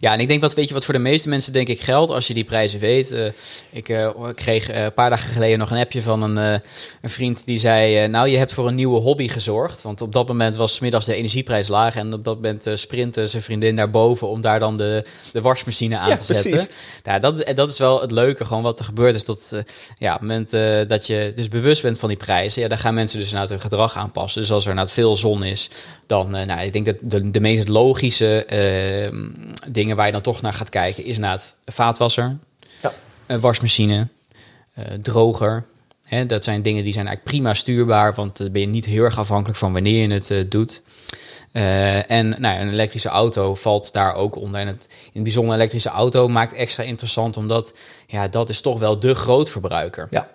Ja, en ik denk wat, weet je, wat voor de meeste mensen denk ik geldt als je die prijzen weet. Eh, ik eh, kreeg eh, een paar dagen geleden nog een appje van een, een vriend die zei, nou je hebt voor een nieuwe hobby gezorgd. Want op dat moment was middags de energieprijs laag en op dat moment sprintte zijn vriendin naar boven om daar dan de, de wasmachine aan Ja, te zetten. precies. Ja, dat, dat is wel het leuke, gewoon wat er gebeurt is dat ja, op het moment dat je dus bewust bent van die prijzen, ja, dan gaan mensen dus inderdaad hun gedrag aanpassen. Dus als er inderdaad veel zon is, dan, nou, ik denk dat de, de meest logische eh, dingen waar je dan toch naar gaat kijken, is inderdaad vaatwasser, Ja. een wasmachine, eh, droger. Hè, dat zijn dingen die zijn eigenlijk prima stuurbaar, want dan ben je niet heel erg afhankelijk van wanneer je het eh, doet. Eh, en nou, een elektrische auto valt daar ook onder. En het, in het bijzonder een elektrische auto maakt extra interessant, omdat ja, dat is toch wel de grootverbruiker. Ja,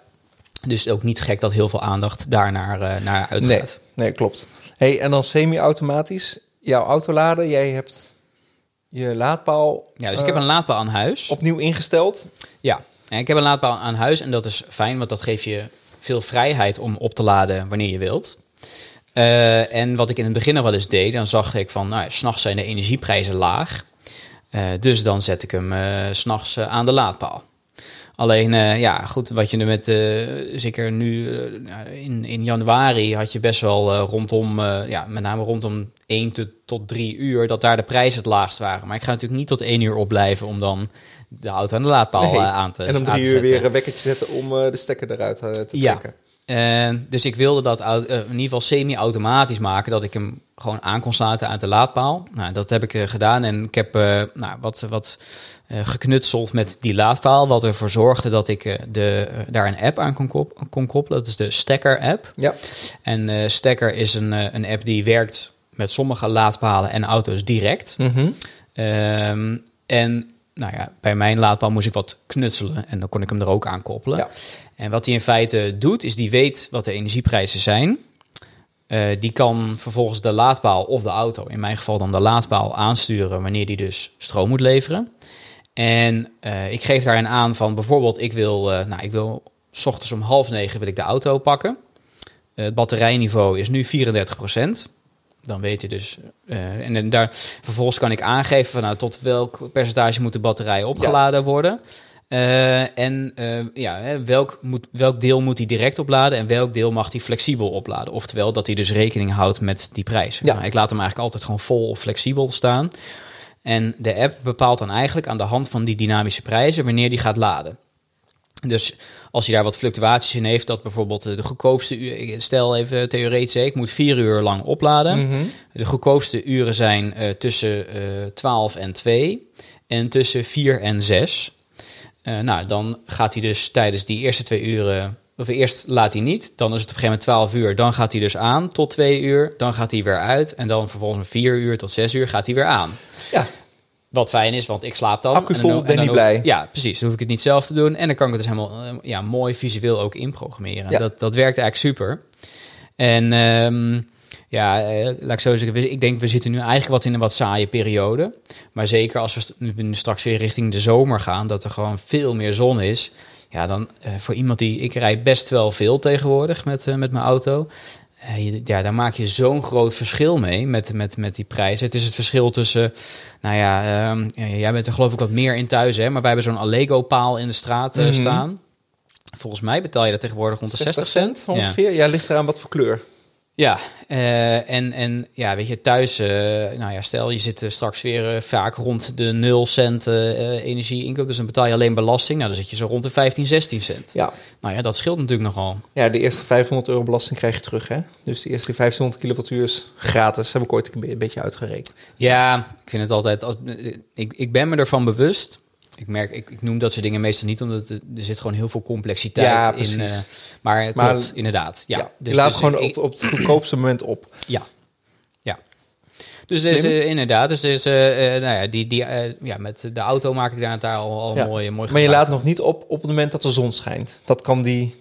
Dus ook niet gek dat heel veel aandacht daarnaar naar naar nee, uitgaat. nee, klopt. Hey, en dan semi-automatisch, jouw auto laden. Jij hebt je laadpaal Ja, dus ik eh, heb een laadpaal aan huis. opnieuw ingesteld. Ja, En ik heb een laadpaal aan huis en dat is fijn, want dat geeft je veel vrijheid om op te laden wanneer je wilt. Uh, en wat ik in het begin nog wel eens deed, dan zag ik van, nou, s'nachts zijn de energieprijzen laag. Uh, dus dan zet ik hem uh, s'nachts aan de laadpaal. Alleen, ja, goed, wat je nu met, zeker nu in, in januari had je best wel rondom, ja, met name rondom 1 tot, tot 3 uur, dat daar de prijzen het laagst waren. Maar ik ga natuurlijk niet tot 1 uur opblijven om dan de auto aan de laadpaal nee. aan te En om 3 uur weer een wekkertje zetten om de stekker eruit te trekken. Ja. Dus ik wilde dat uh, in ieder geval semi-automatisch maken, dat ik hem gewoon aan kon sluiten aan de laadpaal. Nou, dat heb ik uh, gedaan en ik heb nou, wat, wat geknutseld met die laadpaal, wat ervoor zorgde dat ik de, daar een app aan kon, kop kon, koppelen. Dat is de Stacker app. Ja. En Stacker is een, een app die werkt met sommige laadpalen en auto's direct. Mm -hmm. en nou ja, bij mijn laadpaal moest ik wat knutselen en dan kon ik hem er ook aan koppelen. Ja. En wat hij in feite doet, is die weet wat de energieprijzen zijn. Uh, die kan vervolgens de laadpaal of de auto, in mijn geval dan de laadpaal, aansturen wanneer die dus stroom moet leveren. En uh, ik geef daarin aan van bijvoorbeeld, ik wil, uh, nou, ik wil s ochtends om half negen wil ik de auto pakken. het batterijniveau is nu 34 procent. Dan weet je dus. en, en daar, vervolgens kan ik aangeven van nou, tot welk percentage moet de batterij opgeladen ja. worden. Uh, en uh, ja, welk, moet, welk deel moet hij direct opladen en welk deel mag hij flexibel opladen? Oftewel dat hij dus rekening houdt met die prijs. Ja. Nou, ik laat hem eigenlijk altijd gewoon vol of flexibel staan. En de app bepaalt dan eigenlijk aan de hand van die dynamische prijzen wanneer die gaat laden. Dus als je daar wat fluctuaties in heeft, dat bijvoorbeeld de goedkoopste uur, stel even theoretisch, ik moet vier uur lang opladen. Mm -hmm. De goedkoopste uren zijn uh, tussen 12 en 2 en tussen 4 en 6. Uh, nou, dan gaat hij dus tijdens die eerste twee uren. Of eerst laat hij niet. Dan is het op een gegeven moment 12 uur. Dan gaat hij dus aan tot twee uur. Dan gaat hij weer uit. En dan vervolgens van 4 uur tot 6 uur gaat hij weer aan. Ja. Wat fijn is, want ik slaap dan. Accu vol, ben niet blij. Ja, precies. Dan hoef ik het niet zelf te doen. En dan kan ik het dus helemaal uh, ja, mooi visueel ook inprogrammeren. Ja. Dat, dat werkt eigenlijk super. En um, ja, uh, laat ik zo zeggen. Ik denk, we zitten nu eigenlijk wat in een wat saaie periode. Maar zeker als we, straks weer richting de zomer gaan, dat er gewoon veel meer zon is. Ja, dan uh, voor iemand die. Ik rijd best wel veel tegenwoordig met, uh, met mijn auto. Uh, ja, daar maak je zo'n groot verschil mee met, met, met die prijzen. Het is het verschil tussen. Nou ja, um, ja jij bent er geloof ik wat meer in thuis, hè? Maar wij hebben zo'n Allego-paal in de straat Mhm. mm -hmm. staan. Volgens mij betaal je dat tegenwoordig rond de 60 cent. ongeveer. Ja, ja ligt eraan wat voor kleur. Ja, uh, en, en ja, weet je, thuis, uh, nou ja, stel je zit uh, straks weer uh, vaak rond de 0 cent energie-inkoop, dus dan betaal je alleen belasting. Nou, dan zit je zo rond de 15, 16 cent. Ja. Nou ja, dat scheelt natuurlijk nogal. Ja, de eerste 500 euro belasting krijg je terug, hè? Dus de eerste 1500 kilowattuur is gratis, heb ik ooit een beetje uitgerekend. Ja, ik vind het altijd, als, ik, ik ben me ervan bewust ik merk, ik, ik, noem dat soort dingen meestal niet, omdat er, er zit gewoon heel veel complexiteit ja, in. Uh, maar klopt, maar, inderdaad. Ja. ja dus, je laat dus, gewoon ik, op, op het goedkoopste moment op. Ja. Ja. Dus is, uh, inderdaad, dus is, uh, nou ja, die, die, ja, met de auto maak ik daar, daar al, al ja. mooi, mooi Maar je laat nog niet op op het moment dat de zon schijnt. Dat kan die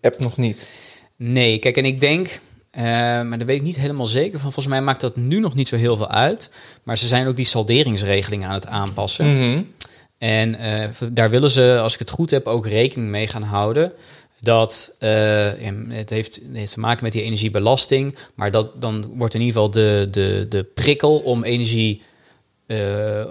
app nog niet. Nee, kijk, en ik denk, uh, maar daar weet ik niet helemaal zeker van. Volgens mij maakt dat nu nog niet zo heel veel uit. Maar ze zijn ook die salderingsregelingen aan het aanpassen. Mm -hmm. En uh, daar willen ze, als ik het goed heb, ook rekening mee gaan houden. Dat uh, het, heeft, het heeft te maken met die energiebelasting. Maar dat, dan wordt in ieder geval de, de, de prikkel om energie uh,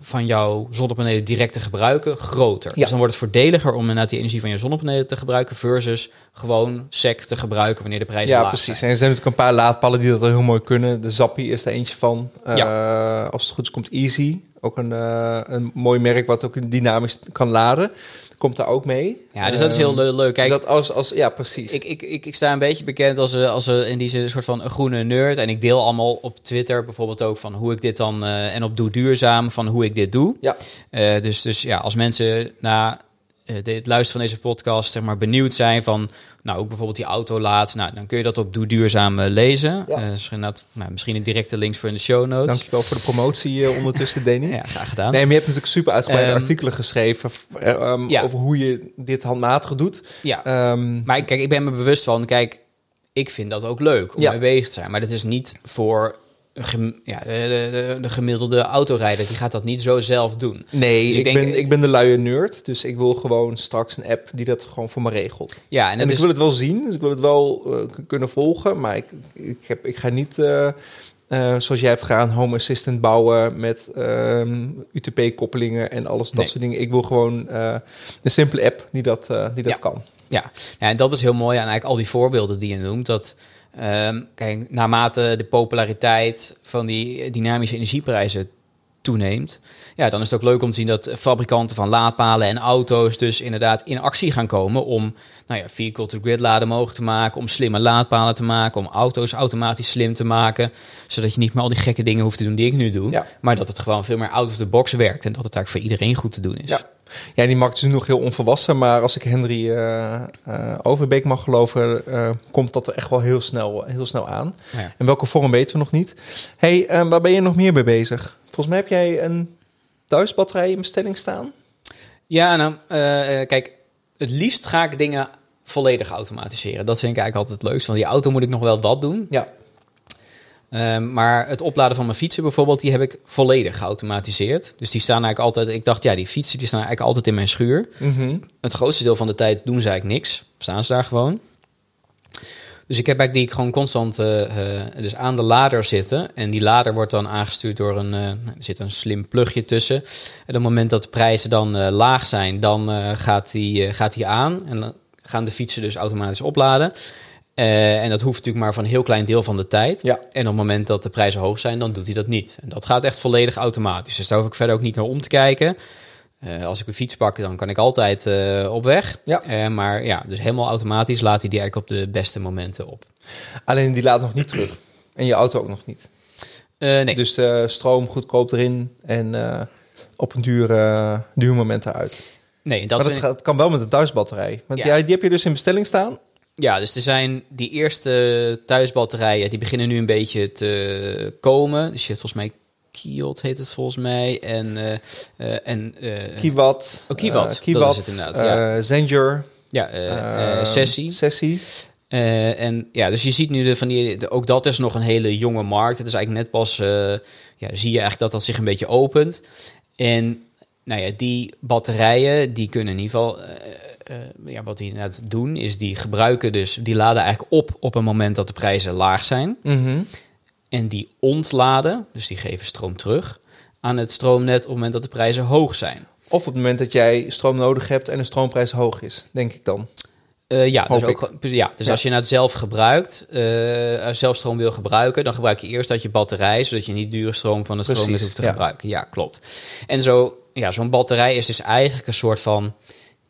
van jouw zonnepanelen direct te gebruiken groter. Ja. Dus dan wordt het voordeliger om inderdaad die energie van je zonnepanelen te gebruiken versus gewoon SEC te gebruiken wanneer de prijzen ja, laag precies. zijn. En er zijn natuurlijk een paar laadpallen die dat heel mooi kunnen. De Zappi is er eentje van. Uh, Ja. Als het goed is komt Easy. Ook een, uh, een mooi merk wat ook dynamisch kan laden. Komt daar ook mee. Ja, dus dat is heel le leuk. Kijk, dat als, als, ja, precies. Ik, ik, ik, ik sta een beetje bekend als, eh, als in die soort van een groene nerd. En ik deel allemaal op Twitter bijvoorbeeld ook van hoe ik dit dan... En op Doe Duurzaam van hoe ik dit doe. Ja. Dus, dus ja, als mensen na het luisteren van deze podcast zeg maar benieuwd zijn van... Nou, ook bijvoorbeeld die auto laat. Nou, dan kun je dat op Doe Duurzaam lezen. Ja. dus nou, misschien een directe links voor in de show notes. Dankjewel voor de promotie ondertussen, <laughs> Danny. ja, graag gedaan. Nee, maar je hebt natuurlijk super uitgebreide um, artikelen geschreven... Um, ja. over hoe je dit handmatig doet. Ja, um, maar kijk, ik ben me bewust van... Kijk, ik vind dat ook leuk om Ja. mee bezig te zijn. Maar dat is niet voor gem- ja, de, de, de gemiddelde autorijder die gaat dat niet zo zelf doen. Nee, Dus ik, ik denk- ben, ik ben de luie nerd, dus ik wil gewoon straks een app die dat gewoon voor me regelt. Ja, en, ik is, wil het wel zien, dus ik wil het wel eh, kunnen volgen, maar ik, ik, heb, ik ga niet, eh, eh, zoals jij hebt gedaan, Home Assistant bouwen met ehm, UTP-koppelingen en alles, dat Nee. soort dingen. Ik wil gewoon een simpele app die dat, die dat Ja. kan. Ja. ja, en dat is heel mooi aan eigenlijk al die voorbeelden die je noemt. Dat, ehm, kijk, naarmate de populariteit van die dynamische energieprijzen toeneemt, ja, dan is het ook leuk om te zien dat fabrikanten van laadpalen en auto's dus inderdaad in actie gaan komen om nou ja, vehicle-to-grid laden mogelijk te maken, om slimme laadpalen te maken, om auto's automatisch slim te maken, zodat je niet meer al die gekke dingen hoeft te doen die ik nu doe, Ja. maar dat het gewoon veel meer out of the box werkt en dat het eigenlijk voor iedereen goed te doen is. Ja. Ja, die markt is nu nog heel onvolwassen, maar als ik Henry eh, eh, Overbeek mag geloven, eh, komt dat er echt wel heel snel, heel snel aan. Ja. In welke vorm weten we nog niet. hey, waar ben je nog meer mee bezig? Volgens mij heb jij een thuisbatterij in bestelling staan. Ja, nou, kijk, het liefst ga ik dingen volledig automatiseren. Dat vind ik eigenlijk altijd het leukst. Want die auto moet ik nog wel wat doen. Ja. Ehm, maar het opladen van mijn fietsen bijvoorbeeld, die heb ik volledig geautomatiseerd. Dus die staan eigenlijk altijd... Ik dacht, ja, die fietsen die staan eigenlijk altijd in mijn schuur. Mhm. Het grootste deel van de tijd doen ze eigenlijk niks. Staan ze daar gewoon. Dus ik heb eigenlijk die ik gewoon constant eh, eh, dus aan de lader zitten. En die lader wordt dan aangestuurd door een... eh, er zit een slim plugje tussen. En op het moment dat de prijzen dan laag zijn, dan gaat, die, gaat die aan. En dan gaan de fietsen dus automatisch opladen. Eh, en dat hoeft natuurlijk maar voor een heel klein deel van de tijd. Ja. En op het moment dat de prijzen hoog zijn, dan doet hij dat niet. En dat gaat echt volledig automatisch. Dus daar hoef ik verder ook niet naar om te kijken. Eh, als ik een fiets pak, dan kan ik altijd eh, op weg. Ja. Maar ja, dus helemaal automatisch laat hij die eigenlijk op de beste momenten op. Alleen die laat nog niet terug. En je auto ook nog niet. Nee, Dus eh, stroom goedkoop erin en op een duur, duur moment eruit. nee dat maar kan wel met een thuisbatterij. Want Ja. die heb je dus in bestelling staan. Ja, dus er zijn die eerste thuisbatterijen, die beginnen nu een beetje te komen. Dus je hebt volgens mij Kiot heet het volgens mij. En, eh eh en eh, Kiwatt. Oh, Kiwatt, eh, dat is het inderdaad, ja. Zenger. ja, eh, eh, eh, sessie. Sessie. En ja, dus je ziet nu de, van die, de- ook dat is nog een hele jonge markt. Het is eigenlijk net pas, ja, zie je eigenlijk dat dat zich een beetje opent. En nou ja, die batterijen, die kunnen in ieder geval, eh, ja, wat die inderdaad doen, is die gebruiken dus, die laden eigenlijk op op een moment dat de prijzen laag zijn. Mhm. En die ontladen, dus die geven stroom terug aan het stroomnet op het moment dat de prijzen hoog zijn. Of op het moment dat jij stroom nodig hebt en de stroomprijs hoog is, denk ik dan. Eh, ja, dus ook, ja, dus Ja. als je het zelf gebruikt, eh zelf stroom wil gebruiken, dan gebruik je eerst dat je batterij, zodat je niet dure stroom van Precies, stroomnet hoeft te ja. gebruiken. Ja, klopt. En zo, ja, zo'n batterij is dus eigenlijk een soort van,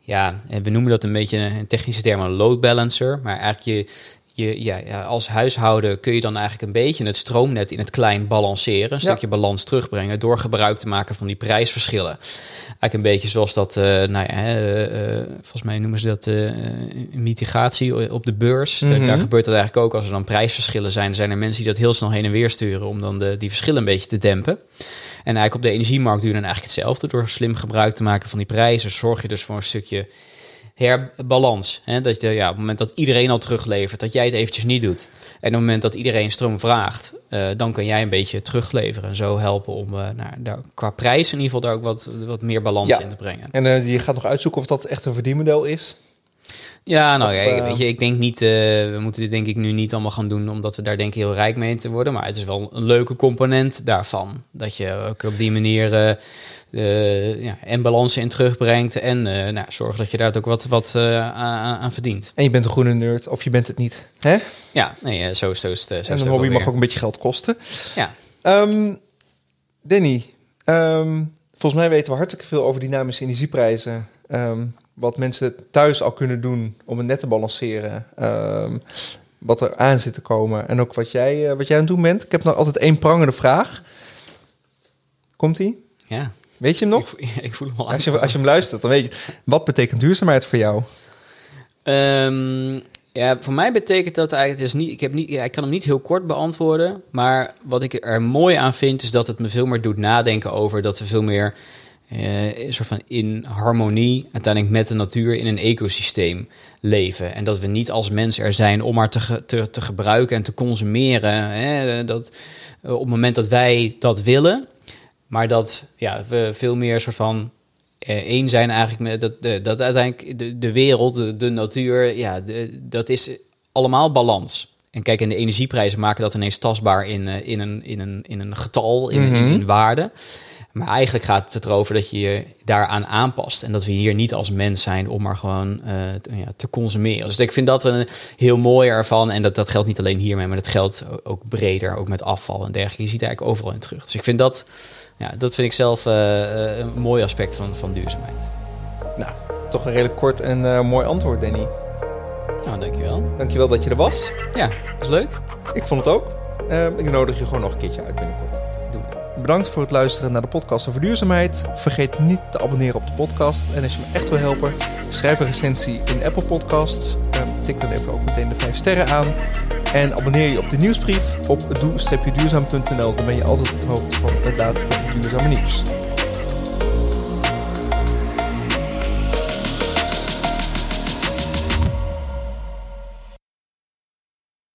ja, en we noemen dat een beetje een technische term een load balancer, maar eigenlijk je, je, ja, ja, als huishouden kun je dan eigenlijk een beetje het stroomnet in het klein balanceren, een Ja. stukje balans terugbrengen door gebruik te maken van die prijsverschillen. Eigenlijk een beetje zoals dat, eh, nou ja, eh, eh, volgens mij noemen ze dat mitigatie op de beurs. Daar- Mhm. Daar gebeurt dat eigenlijk ook als er dan prijsverschillen zijn. zijn er mensen die dat heel snel heen en weer sturen om dan de, die verschillen een beetje te dempen. En eigenlijk op de energiemarkt doe je dan eigenlijk hetzelfde. Door slim gebruik te maken van die prijzen zorg je dus voor een stukje herbalans. Hè? Dat je ja, op het moment dat iedereen al teruglevert, dat jij het eventjes niet doet. En op het moment dat iedereen stroom vraagt, eh, dan kan jij een beetje terugleveren. En zo helpen om eh, nou, daar, qua prijs in ieder geval daar ook wat, wat meer balans Ja. in te brengen. En eh, je gaat nog uitzoeken of dat echt een verdienmodel is. Ja, nou Of, ja, eh, weet je, ik denk niet, eh, we moeten dit denk ik nu niet allemaal gaan doen omdat we daar denk ik heel rijk mee te worden. Maar het is wel een leuke component daarvan. Dat je ook op die manier eh, eh, ja, en balansen in terugbrengt en eh nou, zorg dat je daar ook wat, wat eh, aan, aan verdient. En je bent een groene nerd of je bent het niet. Hè? Ja, nee, eh, zo, zo is het. eh, Zo en een hobby mag ook een beetje geld kosten. Ja, Ehm, Danny, ehm, volgens mij weten we hartstikke veel over dynamische energieprijzen. Ehm, wat mensen thuis al kunnen doen om het net te balanceren. Ehm, wat er aan zit te komen. En ook wat jij, eh, wat jij aan het doen bent. Ik heb nog altijd één prangende vraag. Komt-ie? ja. Weet je hem nog? Ik, <laughs> ik voel hem al Als je, als je hem luistert, dan weet je... Wat betekent duurzaamheid voor jou? Ehm, ja, voor mij betekent dat eigenlijk, het is niet, ik, heb niet, ja, ik kan hem niet heel kort beantwoorden, maar wat ik er mooi aan vind, is dat het me veel meer doet nadenken over dat we veel meer eh, een soort van in harmonie uiteindelijk met de natuur in een ecosysteem leven. En dat we niet als mens er zijn om maar te, ge- te, te gebruiken en te consumeren. Hè? Dat, eh, op het moment dat wij dat willen, maar dat ja, we veel meer soort van eh, één zijn eigenlijk met dat, de, dat uiteindelijk de, de wereld, de, de natuur, ja, de, dat is allemaal balans. En kijk, en de energieprijzen maken dat ineens tastbaar in, in, een, in, een, in een getal, in, in, Mhm. in waarde. Maar eigenlijk gaat het erover dat je je daaraan aanpast. En dat we hier niet als mens zijn om maar gewoon eh, te, ja, te consumeren. Dus ik vind dat een heel mooi ervan. En dat, dat geldt niet alleen hiermee, maar dat geldt ook breder. Ook met afval en dergelijke. Je ziet eigenlijk overal in terug. Dus ik vind dat, ja, dat vind ik zelf eh, eh, een mooi aspect van, van duurzaamheid. Nou, toch een redelijk kort en mooi antwoord, Danny. Nou, dankjewel. Dankjewel dat je er was. Ja, is leuk. Ik vond het ook. Ik nodig je gewoon nog een keertje uit binnenkort. Bedankt voor het luisteren naar de podcast over duurzaamheid. Vergeet niet te abonneren op de podcast. En als je me echt wil helpen, schrijf een recensie in Apple Podcasts. Ehm, tik dan even ook meteen de 5 sterren aan. En abonneer je op de nieuwsbrief op doe-duurzaam.nl. Dan ben je altijd op de hoogte van het laatste duurzame nieuws.